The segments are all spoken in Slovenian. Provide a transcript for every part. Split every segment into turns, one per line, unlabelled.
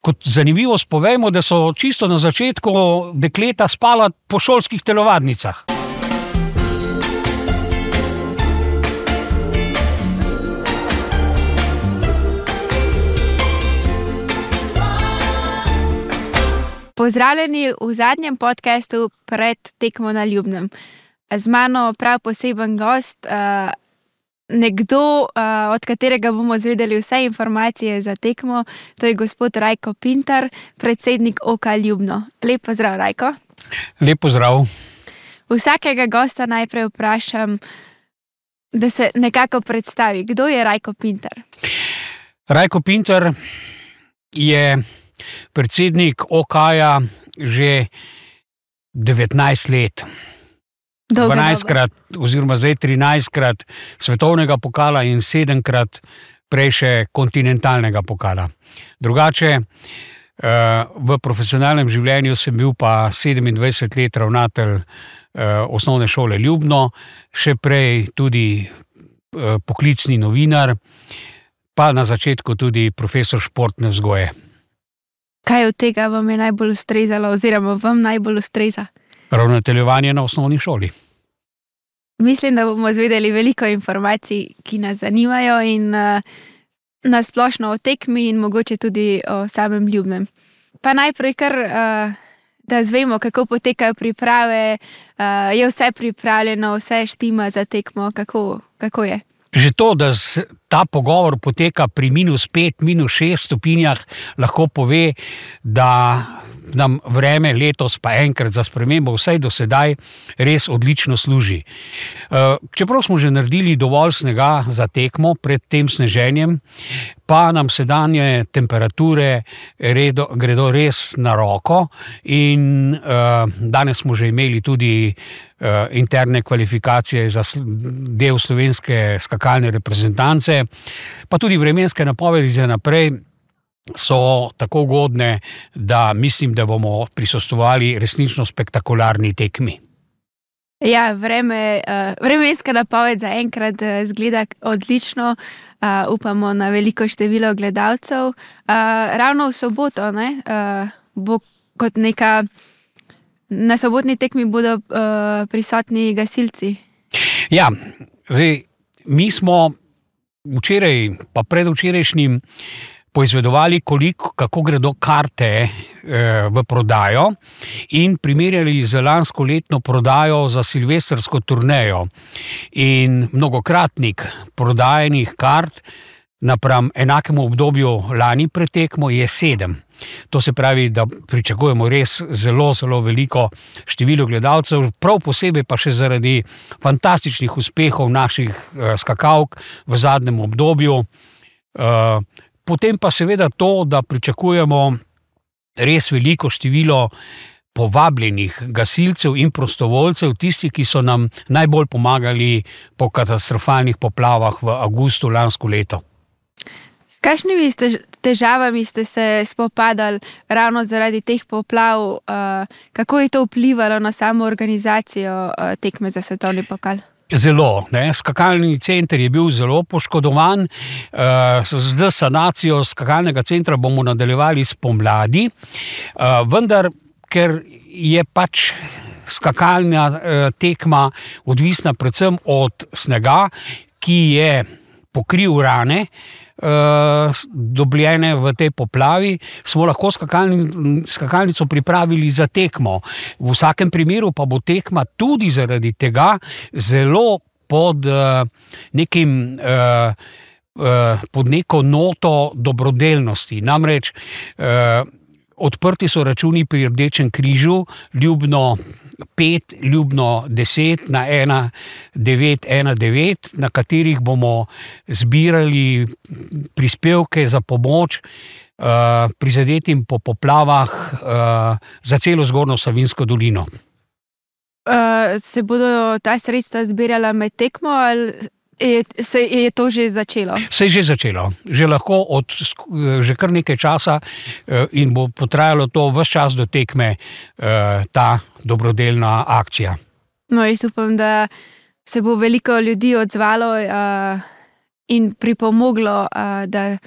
Kot zanimivo spovemo, da so čisto na začetku dekleta spala po šolskih telovadnicah.
Pozdravljeni v zadnjem podkastu pred tekmo na Ljubnem. Z mano prav poseben gost, uh, nekdo, uh, od katerega bomo izvedeli vse informacije za tekmo, to je gospod Rajko Pintar, predsednik Oka Ljubno. Lep pozdrav, Rajko.
Lep pozdrav.
Vsakega gosta najprej vprašam, da se nekako predstavi, kdo je Rajko Pintar.
Rajko Pintar je predsednik OKA že 19 let. 12krat, oziroma zdaj 13krat svetovnega pokala in 7krat prej še kontinentalnega pokala. Drugače, v profesionalnem življenju sem bil pa 27 let ravnatelj osnovne šole Ljubno, še prej tudi poklicni novinar, pa na začetku tudi profesor športne vzgoje.
Kaj od tega vam je najbolj ustrezalo, oziroma vam najbolj ustreza?
Ravnateljevanje na osnovni šoli.
Mislim, da bomo izvedeli veliko informacij, ki nas zanimajo, in uh, na splošno o tekmi, in mogoče tudi o samem ljubnem. Pa najprej, kar, uh, da zvemo, kako potekajo priprave, uh, je vse pripravljeno, vse štima za tekmo, kako, kako je.
Že to, da ta pogovor poteka pri minus pet, minus šest stopinjah, lahko pove, da nam vreme letos, pa enkrat za spremembo, vsaj do sedaj, res odlično služi. Eh, čeprav smo že naredili dovolj snega za tekmo pred tem sneženjem, pa nam sedanje temperature redo, gredo res na roko, in uh, danes smo že imeli tudi uh, interne kvalifikacije za del slovenske skakalne reprezentance, pa tudi vremenske napovedi za naprej. So tako ugodne, da mislim, da bomo prisostovali resnično spektakularni tekmi.
Ja, vreme, uh, vremenska napoved za enkrat uh, zgleda odlično, uh, upamo na veliko število gledalcev. Uh, ravno v soboto ne, uh, bo kot neka, na sobotni tekmi bodo uh, prisotni gasilci.
Ja, zdaj, mi smo včeraj, pa predvčerajšnjim, poizvedovali, koliko, kako gredo karte eh, v prodajo, in primerjali z lansko letno prodajo za silvestrsko turnejo. In mnogokratnik prodajenih kart napram enakemu obdobju lani pretekmo je sedem. To se pravi, da pričakujemo res zelo, zelo veliko število gledalcev, prav posebej pa še zaradi fantastičnih uspehov naših uh, skakalk v zadnjem obdobju. Uh, potem pa seveda to, da pričakujemo res veliko število povabljenih gasilcev in prostovoljcev, tisti, ki so nam najbolj pomagali po katastrofalnih poplavah v avgustu lansko leto.
S kakšnimi težavami ste se spopadali ravno zaradi teh poplav, kako je to vplivalo na samo organizacijo tekme za svetovni pokal?
Zelo. Ne. Skakalni center je bil zelo poškodovan, z sanacijo skakalnega centra bomo nadaljevali spomladi, vendar, ker je pač skakalna tekma odvisna predvsem od snega, ki je pokril rane. Uh, dobljene v tej poplavi, smo lahko skakalni, skakalnico pripravili za tekmo. V vsakem primeru pa bo tekma tudi zaradi tega zelo pod, uh, nekim, uh, pod neko noto dobrodelnosti. Namreč odprti so računi pri Rdečem križu, ljubno 5, ljubno 10 na 1, 9, 1, 9, na katerih bomo zbirali prispevke za pomoč uh, prizadetim po poplavah uh, za celo zgornjo Savinsko dolino.
Uh, se bodo ta sredstva zbirala med tekmo ali Je, se je to že začelo?
Se je že začelo, že lahko od že kar nekaj časa eh, in bo potrajalo to vse čas do tekme, eh, ta dobrodelna akcija.
No, jaz upam, da se bo veliko ljudi odzvalo uh, in pripomoglo, uh, da,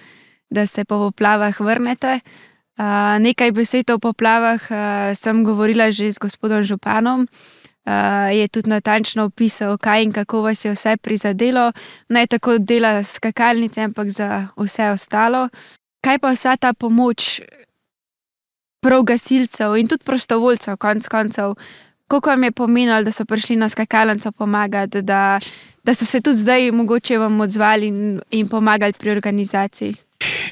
da se po poplavah vrnete. Uh, nekaj besed o poplavah uh, sem govorila že z gospodom Županom. Uh, je tudi natančno opisal, kaj in kako vas je vse prizadelo, ne tako dela skakalnice, ampak za vse ostalo. Kaj pa vsa ta pomoč, prav gasilcev in tudi prostovoljcev, konc koncev, koliko vam je pomenilo, da so prišli na skakalnico pomagati, da, da so se tudi zdaj mogoče vam odzvali in, in pomagali pri organizaciji?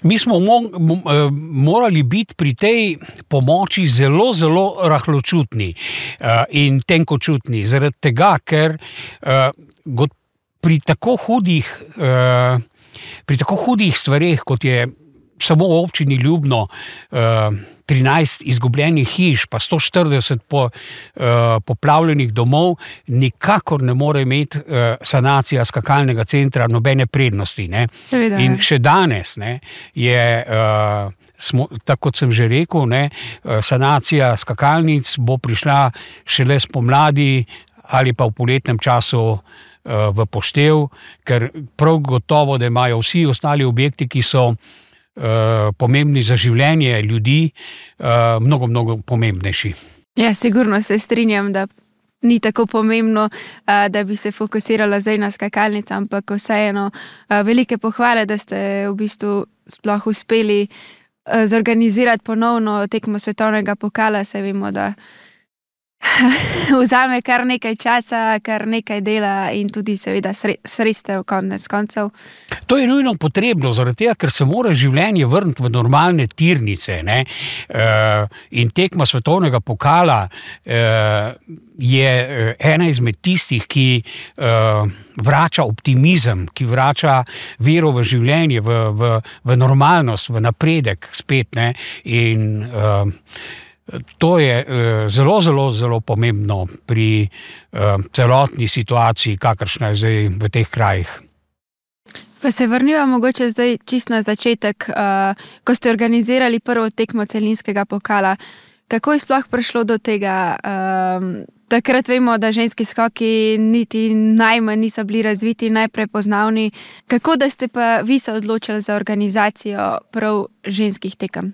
Mi smo mo eh, morali biti pri tej pomoči zelo, zelo rahločutni uh, in tenkočutni, zaradi tega, ker uh, pri, tako hudih, pri tako hudih stvareh, kot je samo v občini Ljubno, 13 izgubljenih hiš, pa 140 po, uh, poplavljenih domov, nikakor ne more imeti uh, sanacija skakalnega centra nobene prednosti. In še danes ne, je. Uh, Smo, tako kot sem že rekel, ne, sanacija skakalnic bo prišla šele spomladi ali pa v poletnem času v poštev, ker prav gotovo, da imajo vsi ostali objekti, ki so uh, pomembni za življenje ljudi, uh, mnogo, mnogo pomembnejši.
Ja, sigurno se strinjam, da ni tako pomembno, uh, da bi se fokusirala zdaj na skakalnice, ampak vseeno velike pohvale, da ste v bistvu sploh uspeli zorganizirati ponovno tekmo svetovnega pokala, se vemo, da. Vzame kar nekaj časa, kar nekaj dela in tudi, seveda, sredstev, konec koncev.
To je nujno potrebno, tega, ker se mora življenje vrniti v normalne tirnice. Uh, in tekma svetovnega pokala uh, je eh, ena izmed tistih, ki uh, vrača optimizem, ki vrača vero v življenje, v, v, v normalnost, v napredek spet. Ne? In, uh, To je eh, zelo, zelo, zelo pomembno pri eh, celotni situaciji, kakršna je zdaj v teh krajih.
Pa se vrnimo mogoče zdaj čist na začetek, uh, ko ste organizirali prvo tekmo celinskega pokala. Kako je sploh prišlo do tega? Um, takrat vemo, da ženski skoki niti najmanj niso bili razviti, najprepoznavni. Kako da ste pa vi se odločili za organizacijo prav ženskih tekem?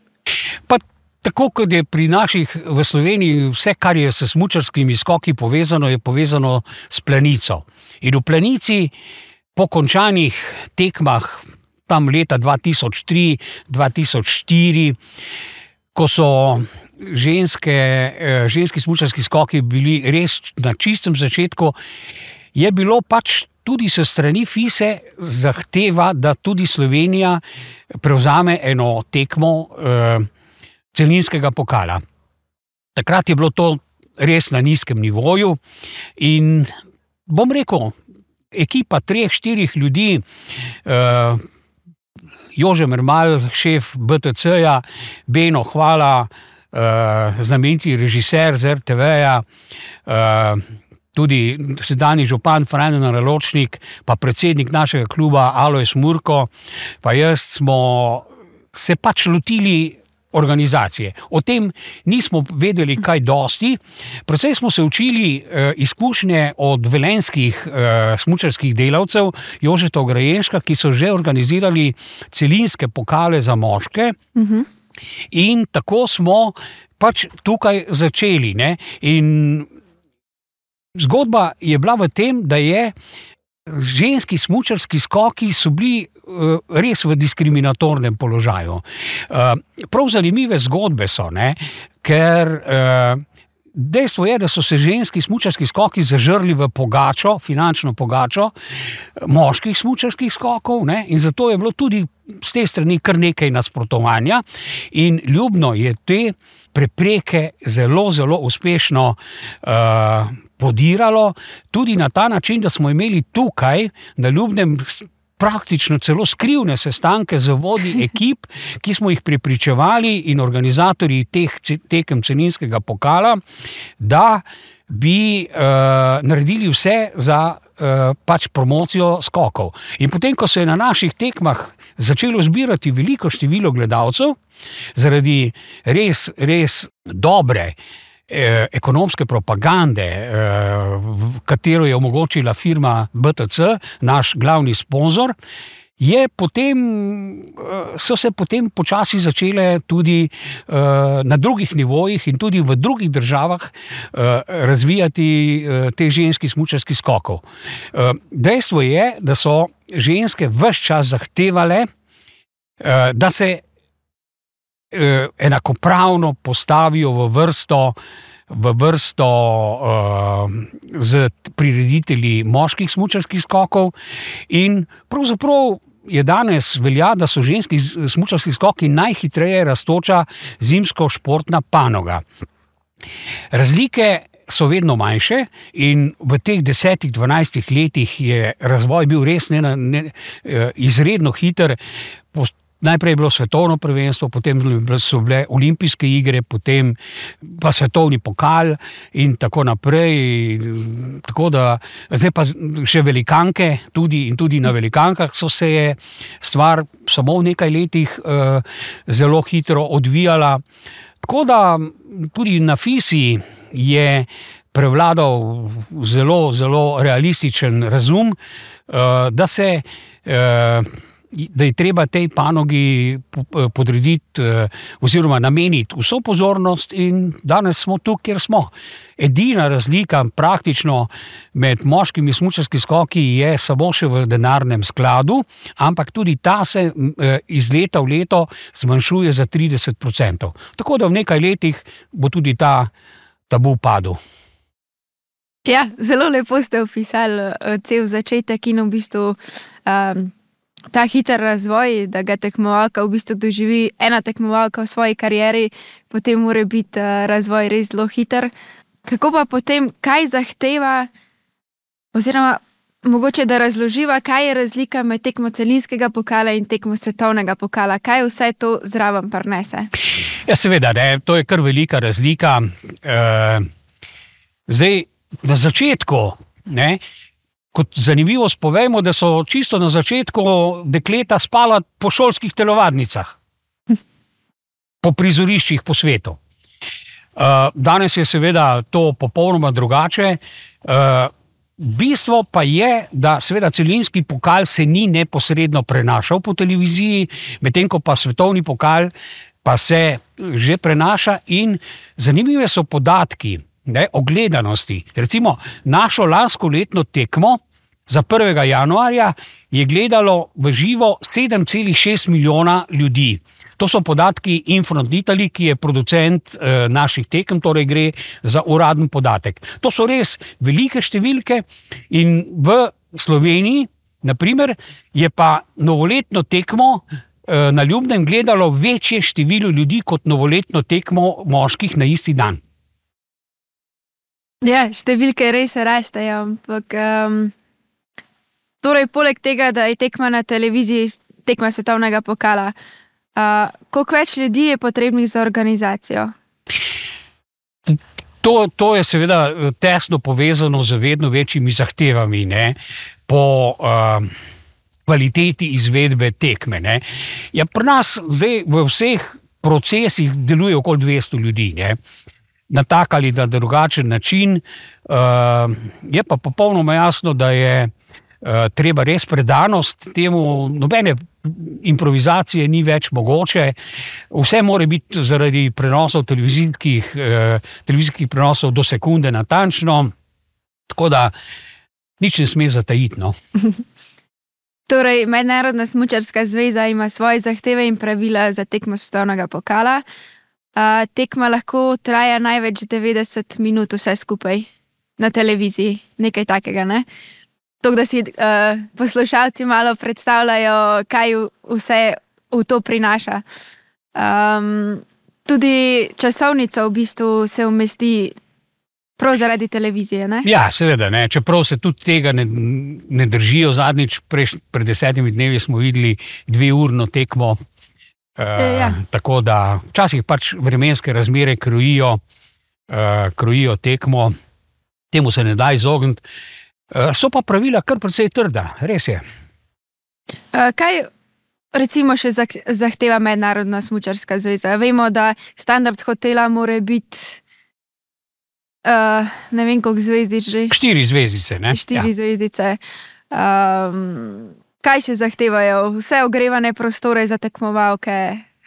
Pa Tako kot je pri naših v Sloveniji, vse, kar je s smočarskimi skoki povezano, je povezano s planico. In v planici, po končanih tekmah, tam leta 2003-2004, ko so ženske, eh, ženski smočarski skoki bili res na čistem začetku, je bilo pač. Tudi se strani FISE zahteva, da tudi Slovenija prevzame eno tekmo eh, celinskega pokala. Takrat je bilo to res na nizkem nivoju in bom rekel, ekipa treh, štirih ljudi. Uh, Jože Mermal, šef BTC-ja, Beno, hvala, uh, znameniti režiser z RTV-ja, uh, tudi sedajni župan Franjo Naročnik, pa predsednik našega kluba Alois Murko, pa jaz smo se pač lotili organizacije. O tem nismo vedeli kaj dosti, predvsej smo se učili uh, izkušnje od velenskih eh, smučarskih delavcev, Jožeta Grajenška, ki so že organizirali celinske pokale za moške. Uh -huh. In tako smo pač tukaj začeli. Zgodba je bila v tem, da je ženski smočarski skoki so bili res v diskriminatornem položaju. Uh, prav zanimive zgodbe so, ne? ker uh, dejstvo je, da so se ženski smočarski skoki zažrli v pogačo, finančno pogačo moških smočarskih skokov, ne? in zato je bilo tudi z te strani kar nekaj nasprotovanja, in ljubno je te prepreke zelo, zelo uspešno. Uh, podiralo, tudi na ta način, da smo imeli tukaj na ljubnem. Praktično celo skrivne sestanke z vodji ekip, ki smo jih pripričevali, in organizatorji teh tekem celinskega pokala, da bi uh, naredili vse za uh, pač promocijo skokov. In potem, ko se je na naših tekmah začelo zbirati veliko število gledalcev, zaradi res, res dobre Eh, ekonomske propagande, eh, katero je omogočila firma BTC, naš glavni sponzor, Potem, so se potem počasi začele tudi na drugih nivojih in tudi v drugih državah razvijati te ženski smočarski skokov. Dejstvo je, da so ženske vse čas zahtevale, da se enakopravno postavijo v vrsto v vrsto uh, z prireditelji moških smočarskih skokov. In pravzaprav je danes velja, da so ženski smočarski skoki najhitreje raztoča zimsko-športna panoga. Razlike so vedno manjše, in v teh desetih, dvanajstih letih je razvoj bil res ne, ne, eh, izredno hiter. Najprej je bilo svetovno prvenstvo, potem so bile olimpijske igre, potem pa svetovni pokal in tako naprej. Tako da, zdaj pa še velikanke, tudi, in tudi na velikankah so se je stvar samo v nekaj letih uh, zelo hitro odvijala. Tako da tudi na Fisi je prevladal zelo, zelo realističen razum, uh, da se. Uh, da je treba tej panogi podrediti, eh, oziroma nameniti vso pozornost, in danes smo tu, kjer smo. Edina razlika praktično med moškimi smočarskimi skoki je samo še v denarnem skladu, ampak tudi ta se eh, iz leta v leto zmanjšuje za 30%. Tako da v nekaj letih bo tudi ta tabu padel.
Ja, zelo lepo ste opisali eh, cel začetek in v bistvu. Um, ta hiter razvoj, da ga tekmovalka v bistvu doživi ena tekmovalka v svoji karieri, potem mora biti uh, razvoj res zelo hiter. Kako pa potem, kaj zahteva, oziroma mogoče da razloživa, kaj je razlika med tekmo celinskega pokala in tekmo svetovnega pokala, kaj vse to zraven prnese?
Ja, seveda, ne, to je kar velika razlika. Uh, zdaj, na začetku. Ne, Kot zanimivost povemo, da so čisto na začetku dekleta spala po šolskih telovadnicah, po prizoriščih po svetu. Uh, danes je seveda to popolnoma drugače. Uh, bistvo pa je, da seveda celinski pokal se ni neposredno prenašal po televiziji, medtem ko pa svetovni pokal pa se že prenaša in zanimive so podatki. Ne, o gledanosti. Recimo, našo lansko letno tekmo za 1. januarja je gledalo v živo 7,6 milijona ljudi. To so podatki Infront Italy, ki je producent eh, naših tekem, torej gre za uraden podatek. To so res velike številke in v Sloveniji, naprimer, je pa novoletno tekmo eh, na Ljubnem gledalo večje število ljudi kot novoletno tekmo moških na isti dan.
Ja, številke res rastejo, ampak. Um... Torej, poleg tega, da je tekma na televiziji, tekma svetovnega pokala, uh, koliko več ljudi je potrebnih za organizacijo?
To, to je seveda tesno povezano z vedno večjimi zahtevami ne, po uh, kvaliteti izvedbe tekme. Ja, pri nas zdaj v vseh procesih deluje okoli 200 ljudi. Ne. Na tak ali na drugačen način, uh, je pa popolnoma jasno, da je treba res predanost temu, nobene improvizacije ni več mogoče. Vse mora biti zaradi prenosov televizijskih, uh, televizijskih prenosov do sekunde natančno, tako da nič ne sme zatajiti. No.
Torej, Mednarodna smočarska zveza ima svoje zahteve in pravila za tekmo svetovnega pokala. Uh, tekma lahko traja največ 90 minut, vse skupaj na televiziji, nekaj takega. Ne? To, da si uh, poslušalci malo predstavljajo, kaj vse v to prinaša. Um, tudi časovnica v bistvu se umesti prav zaradi televizije. Ne?
Ja, seveda, ne. čeprav se tudi tega ne, ne držijo. Zadnjič, preš, pred desetimi dnevi, smo videli dve urno tekmo. Uh, ja. Tako da včasih pač vremenske razmere krojijo, uh, krojijo tekmo, temu se ne da izogniti. Eh, so pa pravila kar precej trda, res je.
Eh, kaj recimo še zahteva Mednarodna smočarska zveza? Vemo, da standard hotela mora biti. Uh, ne vem, koliko zvezdic že.
Štiri zvezdice. Ne?
Štiri ja. zvezdice. Um, kaj še zahtevajo? Vse ogrevane prostore za tekmovalke,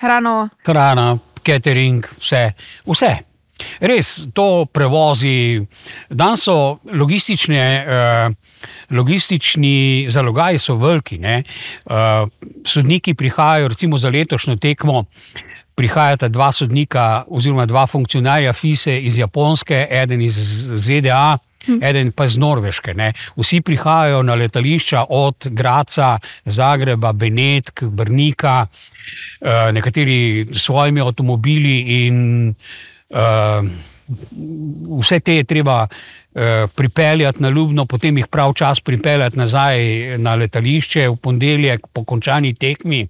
hrano.
Hrana, catering, vse. vse. Res, to prevozi, danes so logistične, uh, logistični zalogaji so veliki. Uh, sodniki prihajajo, recimo za letošnjo tekmo, prihajata dva sodnika, oziroma dva funkcionarja FISE iz Japonske, eden iz ZDA. Eden pa iz Norveške. Ne. Vsi prihajajo na letališča od Graca, Zagreba, Benetk, Brnika, nekateri s svojimi avtomobili in vse te je treba uh, pripeljati na Ljubno, potem jih prav čas pripeljati nazaj na letališče v ponedeljek po končani tekmi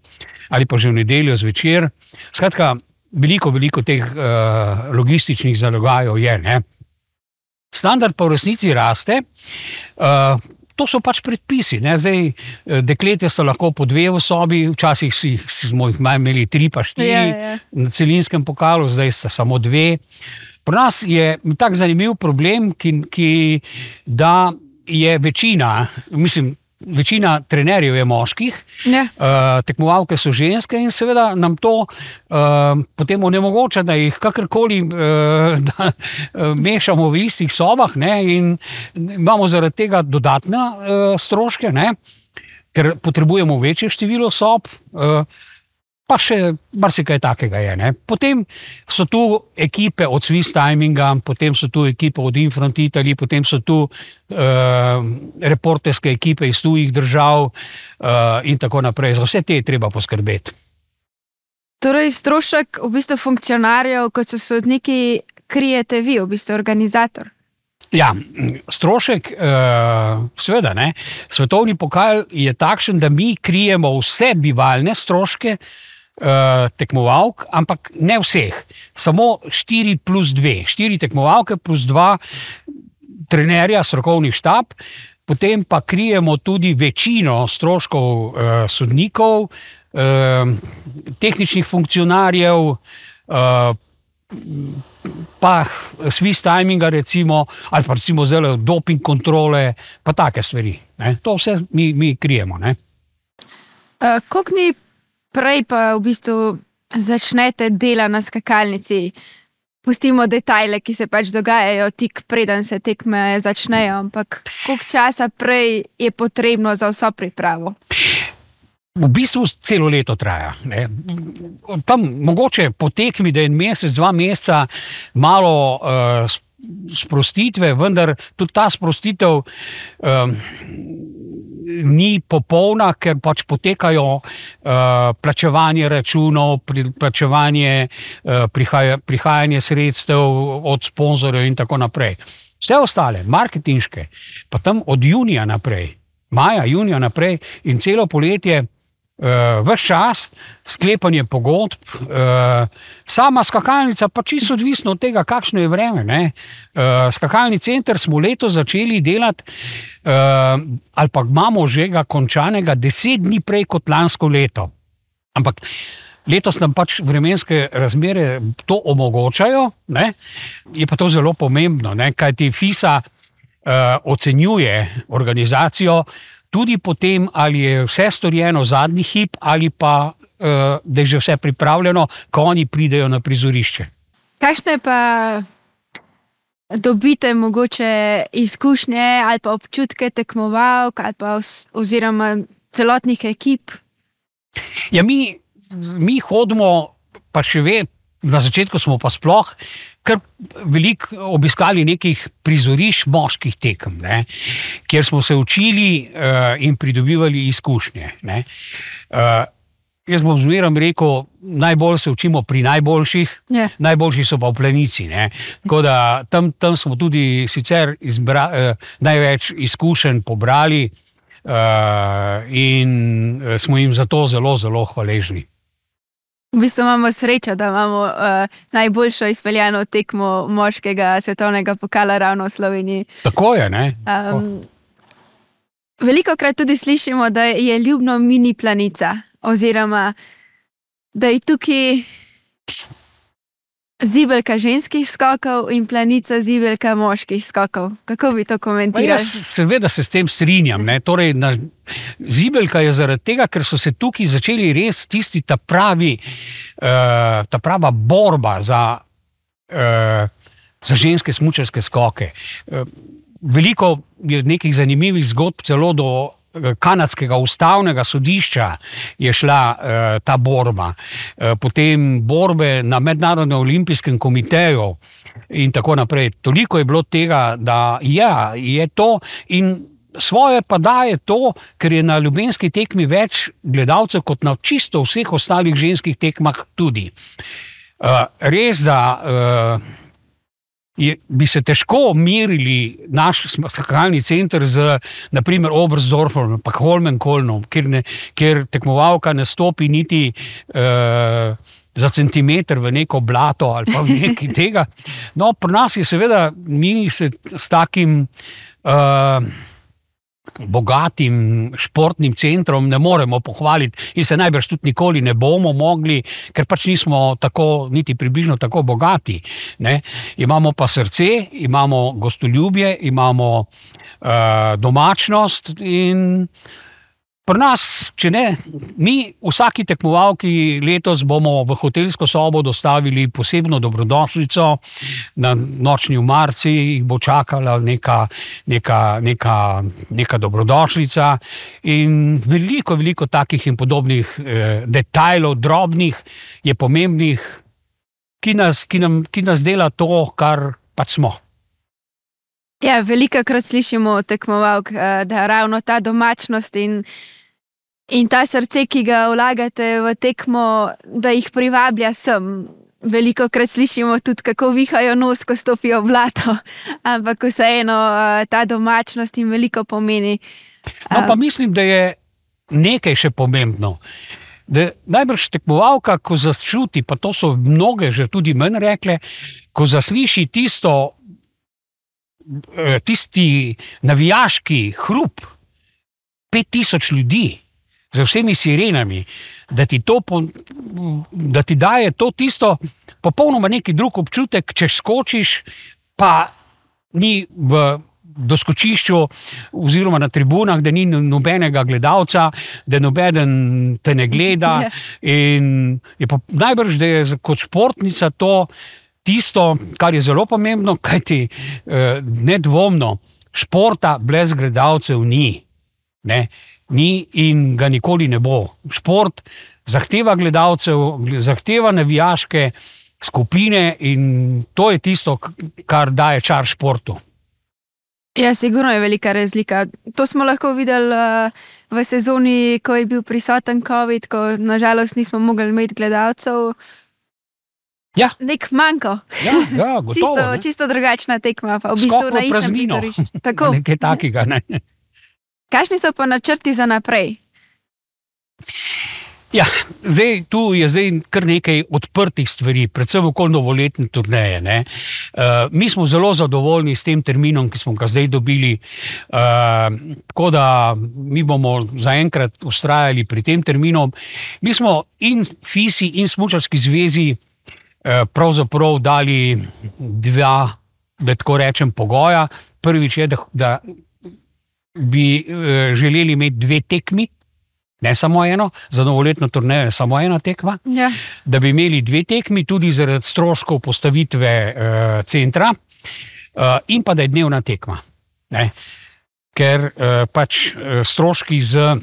ali pa že v nedeljo zvečer. Skratka, veliko, veliko teh uh, logističnih zalogajev je. Ne? Standard pa v resnici raste. Uh, To so pač predpisi. Ne? Zdaj, deklete so lahko po dve v sobi, včasih si, smo jih imeli tri, pa štiri
Ja, ja.
na celinskem pokalu, zdaj sta samo dve. Pri nas je tako zanimiv problem, ki, ki da je večina, mislim, večina trenerjev je moških,
Ja.
uh, tekmovalke so ženske in seveda nam to uh, potem onemogoča, da jih kakorkoli uh, da, uh, mešamo v istih sobah ne, in imamo zaradi tega dodatne uh, stroške, ne, ker potrebujemo večje število sob. Uh, Pa še marsikaj takega je. Ne. Potem so tu ekipe od Swiss Timinga, potem so tu ekipe od Infront Italy, potem so tu uh, reporterske ekipe iz tujih držav uh, in tako naprej. Za vse te je treba poskrbeti.
Torej, strošek v bistvu funkcionarjev, kot so sodniki, krijete vi, v bistvu organizator.
Ja, strošek, uh, seveda, ne. svetovni pokal je takšen, da mi krijemo vse bivalne stroške uh, tekmovalk, ampak ne vseh, samo 4 plus 2, 4 tekmovalke plus 2 trenerja, strokovni štab, potem pa krijemo tudi večino stroškov uh, sodnikov, uh, tehničnih funkcionarjev. Uh, pa Swiss timinga, recimo, ali pa recimo zelo doping kontrole, pa take stvari. Ne? To vse mi, mi krijemo. Ne?
Uh, Koliko dni prej pa v bistvu začnete dela na skakalnici? Pustimo detajle, ki se pač dogajajo tik preden se tekme začnejo, ampak koliko časa prej je potrebno za vso pripravo?
V bistvu celo leto traja. Ne. Tam mogoče po tekmi, da je en mesec, dva meseca, malo uh, sprostitve, vendar tudi ta sprostitev um, ni popolna, ker pač potekajo uh, plačevanje računov, pri, plačevanje, uh, prihaja, prihajanje sredstev od sponzorjev in tako naprej. Vse ostale, marketinške, pa tam od junija naprej, maja, junija naprej in celo poletje. Uh, Ves čas sklepanje pogodb, uh, sama skakalnica pa čisto odvisno od tega, kakšno je vreme. Uh, skakalni center smo letos začeli delati, uh, ali pa imamo že ga končanega deset dni prej kot lansko leto. Ampak letos nam pač vremenske razmere to omogočajo, ne? je pa to zelo pomembno, kaj ti FISA uh, ocenjuje organizacijo tudi potem, ali je vse storjeno zadnji hip, ali pa uh, da je že vse pripravljeno, ko oni pridejo na prizorišče.
Kakšne pa dobite mogoče izkušnje ali pa občutke tekmovalk ali pa oziroma celotnih ekip?
Ja, mi, mi hodimo, pa še vedno, na začetku smo pa sploh. Ker veliko obiskali nekih prizorišč moških tekem, ne, kjer smo se učili uh, in pridobivali izkušnje. ne. Uh, jaz bom zmeraj rekel, najbolj se učimo pri najboljših,
Ja.
najboljši so pa v planici. ne. Tako da tam, tam smo tudi sicer izbra, uh, največ izkušenj pobrali uh, in uh, smo jim za to zelo, zelo hvaležni.
V bistvu imamo srečo, da imamo uh, najboljšo izpeljano tekmo moškega svetovnega pokala ravno v Sloveniji.
Tako je, ne?
Um, Veliko krat tudi slišimo, da je ljubno mini planica, oziroma da je tukaj Zibelka ženskih skokov in planica zibelka moških skokov. Kako bi to komentirali?
Jaz seveda se s tem strinjam. Torej, na, zibelka je zaradi tega, ker so se tukaj začeli res tisti ta pravi, uh, ta prava borba za, uh, za ženske smučarske skoke. Uh, veliko je nekih zanimivih zgodb, celo do kanadskega ustavnega sodišča je šla uh, ta borba, uh, potem borbe na Mednarodnem olimpijskem komiteju in tako naprej. Toliko je bilo tega, da ja, je to in. Svoje pa daje to, ker je na ljubljenski tekmi več gledalcev kot na čisto vseh ostalih ženskih tekmah tudi. Uh, res, da uh, je, bi se težko merili naš skakalni center z, naprimer, Obrzdorfom, pa Holmenkolnom, kjer, ne, kjer tekmovalka ne stopi niti uh, za centimeter v neko blato ali pa nekaj tega. No, pri nas je seveda mi se s takim. Uh, bogatim športnim centrom ne moremo pohvaliti in se najbrž tudi nikoli ne bomo mogli, ker pač nismo tako, niti približno tako bogati. Ne? Imamo pa srce, imamo gostoljubje, imamo uh, domačnost in Pri nas, če ne, mi, vsaki tekmovalki letos bomo v hotelsko sobo dostavili posebno dobrodošlico, na nočni umarci jih bo čakala neka, neka, neka, neka dobrodošlica. In veliko, veliko takih in podobnih eh, detajlov, drobnih, je pomembnih, ki nas, ki, nam, ki nas dela to, kar pač smo.
Ja, veliko krat slišimo od tekmovalk, eh, da je ravno ta domačnost in In ta srce, ki ga vlagate v tekmo, da jih privablja sem. Veliko krat slišimo tudi, kako vihajo nos, ko stopijo v blato, ampak vseeno ta domačnost jim veliko pomeni.
No, pa mislim, da je nekaj še pomembno. Da najbrž tekmovalka, ko začuti, pa to so mnoge že tudi meni rekle, ko zasliši tisto, tisti navijaški hrup, pet tisoč ljudi z vsemi sirenami, da ti, to, da ti daje to tisto, popolnoma neki drug občutek, če skočiš, pa ni v doskočišču, oziroma na tribunah, da ni nobenega gledalca, da noben te ne gleda. Ja. In je pa najbrž, da je kot športnica to tisto, kar je zelo pomembno, kajti eh, nedvomno športa brez gledalcev ni. Ne? ni in ga nikoli ne bo. Šport zahteva gledalcev, zahteva navijaške skupine in to je tisto, kar daje čar športu.
Ja, sigurno je velika razlika. To smo lahko videli uh, v sezoni, ko je bil prisoten COVID, ko nažalost nismo mogli imeti gledalcev.
Ja.
Nek manjko.
Ja, ja, gotovo,
čisto, čisto drugačna tekma, pa v bistvu na istem
mestu. Nekaj takega. Ne?
Kakšni so pa načrti za naprej?
Ja, zdaj, tu je zdaj kar nekaj odprtih stvari, predvsem okoli novoletne turneje. Uh, mi smo zelo zadovoljni s tem terminom, ki smo ga zdaj dobili. Uh, tako da mi bomo zaenkrat ustrajali pri tem terminu. Mi smo in FISI, in Smučarski zvezi pravzaprav dali dva, da tako rečem, pogoja. Prvič je, da. da bi uh, želeli imeti dve tekmi, ne samo eno, za novoletno turnejo je samo ena tekma.
Ja.
Da bi imeli dve tekmi, tudi zaradi stroškov postavitve uh, centra, uh, in pa da je dnevna tekma. Ne? Ker uh, pač uh, stroški z uh,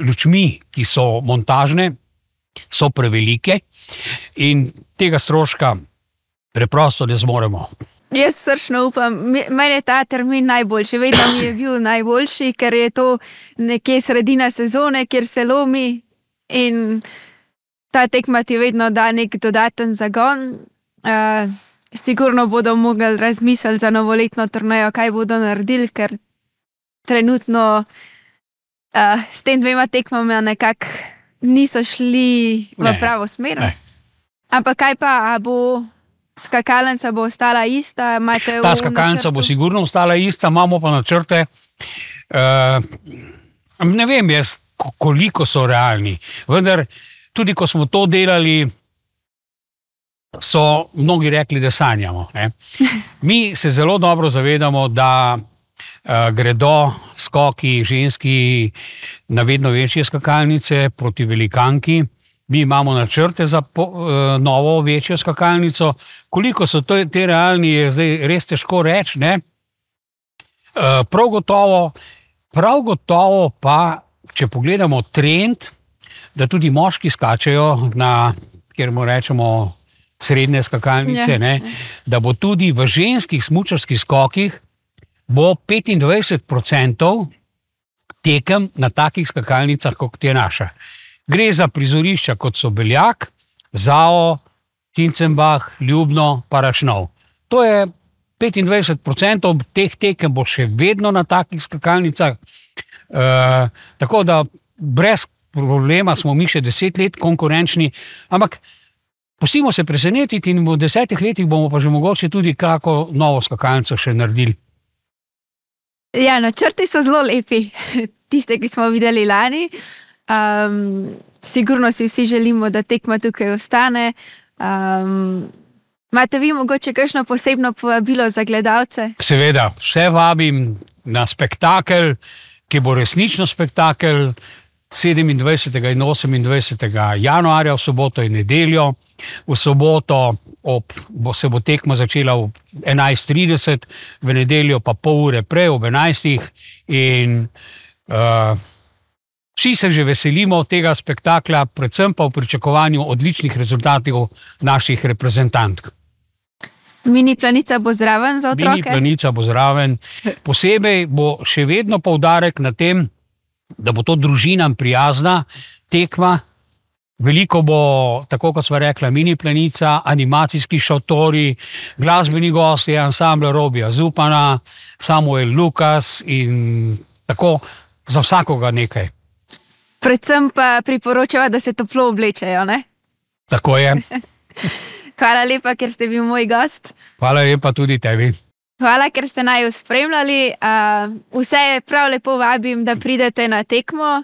lučmi, ki so montažne, so prevelike in tega stroška preprosto ne zmoremo.
Jaz srčno upam, meni je ta termin najboljši, vedno mi je bil najboljši, ker je to nekje sredina sezone, kjer se lomi in ta tekma ti vedno da nek dodaten zagon. Uh, sigurno bodo mogli razmisliti za novoletno turnajo, kaj bodo naredili, ker trenutno uh, s tem dvema tekmama nekako niso šli v ne, pravo smer. Ne. Ampak kaj pa bo? Skakalnica bo ostala ista,
Ta skakalnica bo sigurno ostala ista, imamo pa načrte. Uh, ne vem, jaz, koliko so realni. Vendar, tudi ko smo to delali, so mnogi rekli, da sanjamo. Ne? Mi se zelo dobro zavedamo, da gredo skoki ženski na vedno večje skakalnice proti velikanki. Mi imamo načrte za po, uh, novo, večjo skakalnico. Koliko so to, te realni, je zdaj res težko reči. Uh, prav, gotovo, prav gotovo pa, če pogledamo trend, da tudi moški skačejo na, kjer mu rečemo, srednje skakalnice, ja. ne, da bo tudi v ženskih smočarskih skokih 25% tekem na takih skakalnicah, kot je naša. Gre za prizorišča, kot so Beljak, Zao, Kincenbach, Ljubno, Parašnov. To je 25% teh tekem, bo še vedno na takih skakalnicah. E, tako da brez problema smo mi še deset let konkurenčni, ampak Pustimo se presenetiti in v desetih letih bomo pa že mogoče tudi kako novo skakalnico še naredili.
Ja, načrti so zelo lepi, tiste, ki smo videli lani. Um, sigurno si vsi želimo, da tekma tukaj ostane. Um, Imate vi mogoče kakšno posebno povabilo za gledalce?
Seveda, vse vabim na spektakel, ki bo resnično spektakel 27. in 28. januarja, v soboto in nedeljo. V soboto ob, bo se bo tekma začela ob 11:30, v nedeljo pa pol ure prej, ob 11. In uh, vsi se že veselimo tega spektakla, predvsem pa v pričakovanju odličnih rezultatov naših reprezentantk.
Mini planica bo zraven za otroke.
Mini planica bo zraven. Posebej bo še vedno poudarek na tem, da bo to družinam prijazna tekma. Veliko bo, tako kot smo rekli, mini plenica, animacijski šotori, glasbeni gosti, ansambl Robija Zupana, Samuel Lukas in tako za vsakoga nekaj.
Predvsem pa priporočam, da se toplo oblečejo. Ne?
Tako je.
Hvala lepa, ker ste bili moj gost.
Hvala lepa tudi tebi.
Hvala, ker ste naj uspremljali. Uh, vse je prav lepo vabim, da pridete na tekmo.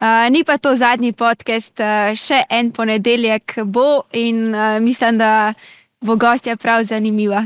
Uh, ni pa to zadnji podcast, uh, še en ponedeljek bo in uh, mislim, da bo gostja prav zanimiva.